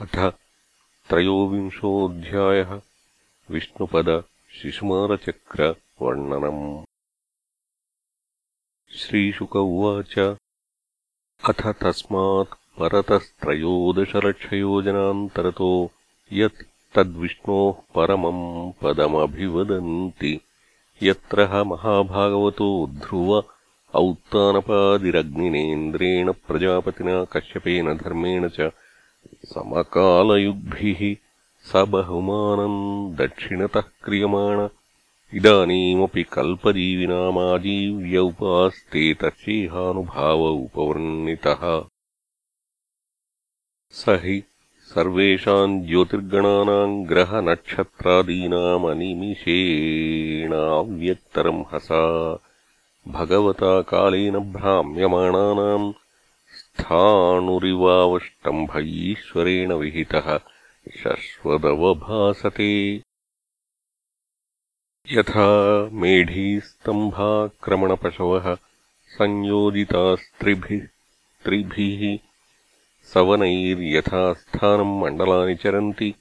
अथ त्रयोविंशोऽध्यायः विष्णुपदशिशुमारचक्रवर्णनम् श्रीशुक उवाच। अथ तस्मात् परतस्त्रयोदशलक्षयोजनान्तरतो यत् तद्विष्णोः परमम् पदमभिवदन्ति। यत्र महाभागवतो ध्रुव औत्तानपादिरग्निनेन्द्रेण प्रजापतिना कश्यपेन धर्मेण च समकालयुग्भिः स बहुमानम् दक्षिणतः क्रियमाण। इदानीमपि कल्पजीविनामाजीव्य उपास्ते तस्येहानुभाव उपवर्णितः। स हि सर्वेषाम् ज्योतिर्गणानाम् ग्रहनक्षत्रादीनामनिमिषेणाव्यक्तरम् हसा। भगवता कालेन भ्राम्यमाणानाम् स्थाणुरिवावष्टम्भ ईश्वरेण विहितः शश्वदवभासते। यथा मेढीस्तम्भाक्रमणपशवः संयोजितास्त्रिभिः त्रिभिः सवनैर्यथा स्थानम् मण्डलानि चरन्ति।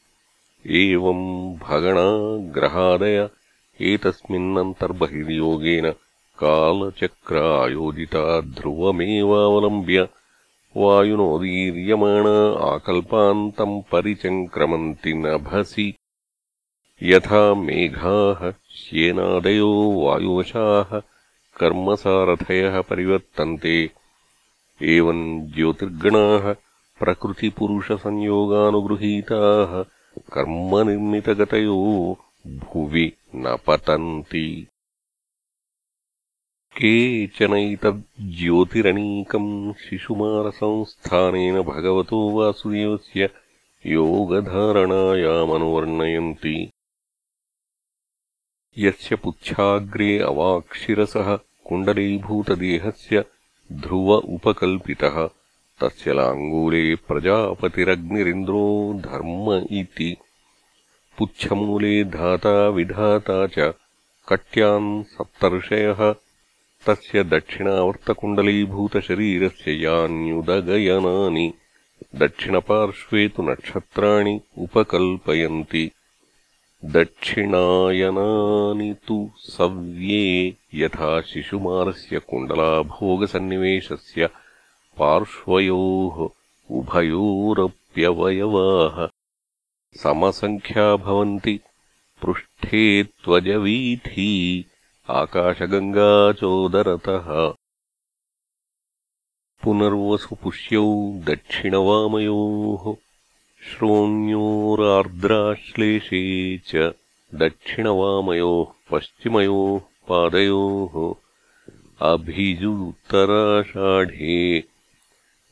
एवम् भगणा ग्रहादय एतस्मिन्नन्तर्बहिर्योगेन कालचक्रायोजिता ध्रुवमेवावलम्ब्य वायुनोदीर्यमाणा आकल्पान्तम् परिचङ्क्रमन्ति नभसि। यथा मेघाः श्येनादयो वायुवशाः कर्मसारथयः परिवर्तन्ते। एवम् ज्योतिर्गणाः प्रकृतिपुरुषसंयोगानुगृहीताः कर्मनिर्मितगतयो भुवि न पतन्ति केचनैतज्ज्योतिरनीकम् शिशुमारसंस्थानेन भगवतो वासुदेवस्य योगधारणायामनुवर्णयन्ति। यस्य पुच्छाग्रे अवाक्षिरसः कुण्डलीभूतदेहस्य ध्रुव उपकल्पितः तस्य लाङ्गूले प्रजापतिरग्निरिन्द्रो धर्म इति। पुच्छमूले धाता विधाता च कट्याम् सप्तर्षयः तस्य दक्षिणावर्तकुण्डलीभूतशरीरस्य यान्युदगयनानि। दक्षिणपार्श्वे तु नक्षत्राणि उपकल्पयन्ति। दक्षिणायनानि तु सव्ये यथा शिशुमारस्य कुण्डलाभोगसन्निवेशस्य पार्श्वयोः उभयोरप्यवयवाः। समसङ्ख्या भवन्ति पृष्ठे त्वजवीथी आकाशगङ्गाचोदरतः पुनर्वसुपुष्यौ दक्षिणवामयोः श्रोण्योरार्द्राश्लेषे च दक्षिणवामयोः पश्चिमयोः पादयोः। अभिजुत्तराषाढे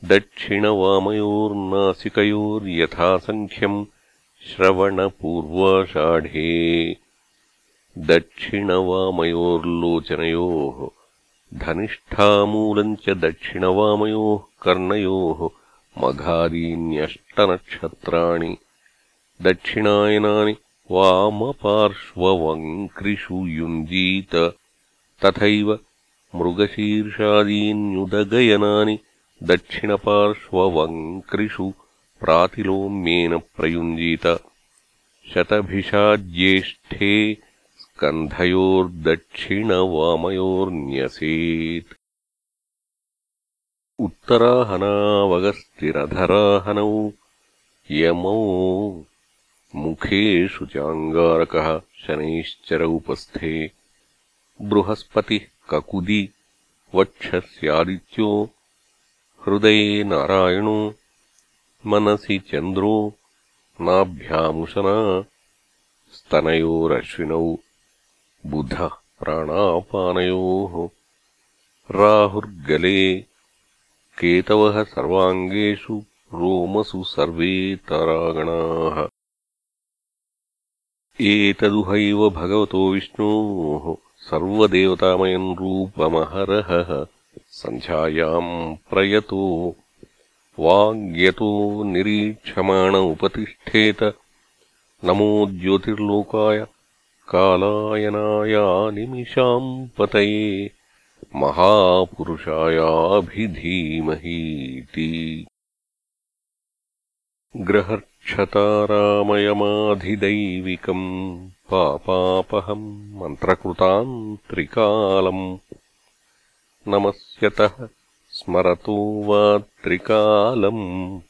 दक्षिणवामयोर्नासिकयोर्यथासङ्ख्यम् श्रवणपूर्वाषाढे दक्षिणवामयोर्लोचनयोः धनिष्ठामूलम् च दक्षिणवामयोः कर्णयोः मघादीन्यष्टनक्षत्राणि दक्षिणायनानि वामपार्श्ववङ्क्रिषु युञ्जीत तथैव मृगशीर्षादीन्युदगयनानि दक्षिणपार्श्ववङ्क्रिषु प्रातिलोम्येन प्रयुञ्जीत शतभिषाज्येष्ठे कन्धयोर्दक्षिणवामयोर्न्यसेत् उत्तराहनावगस्तिरधराहनौ यमौ मुखेषु चाङ्गारकः शनैश्चर उपस्थे बृहस्पतिः ककुदि वक्षस्यादित्यो हृदये नारायणो मनसि चन्द्रो नाभ्यामुशना स्तनयोरश्विनौ। बुधः प्राणापानयोः राहुर्गले केतवः सर्वाङ्गेषु रोमसु सर्वे तरागणाः। एतदुहैव भगवतो विष्णोः सर्वदेवतामयम् रूपमहरहः। सन्ध्यायाम् प्रयतो वाग्यतो निरीक्षमाण उपतिष्ठेत नमो ज्योतिर्लोकाय कालायनायानिमिषाम् पतये महापुरुषायाभिधीमहीति। ग्रहक्षतारामयमाधिदैविकम् पापापहम् मन्त्रकृतान्त्रिकालम्। नमस्यतः स्मरतो वा त्रिकालम्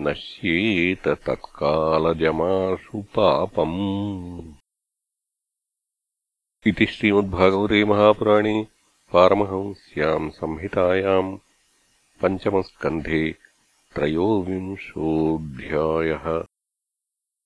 नश्येत तत्कालजमाशु पापम् इति श्रीमद्भागवते महापुराणे पारमहंस्याम् संहितायाम् पञ्चमस्कन्धे त्रयोविंशोऽध्यायः।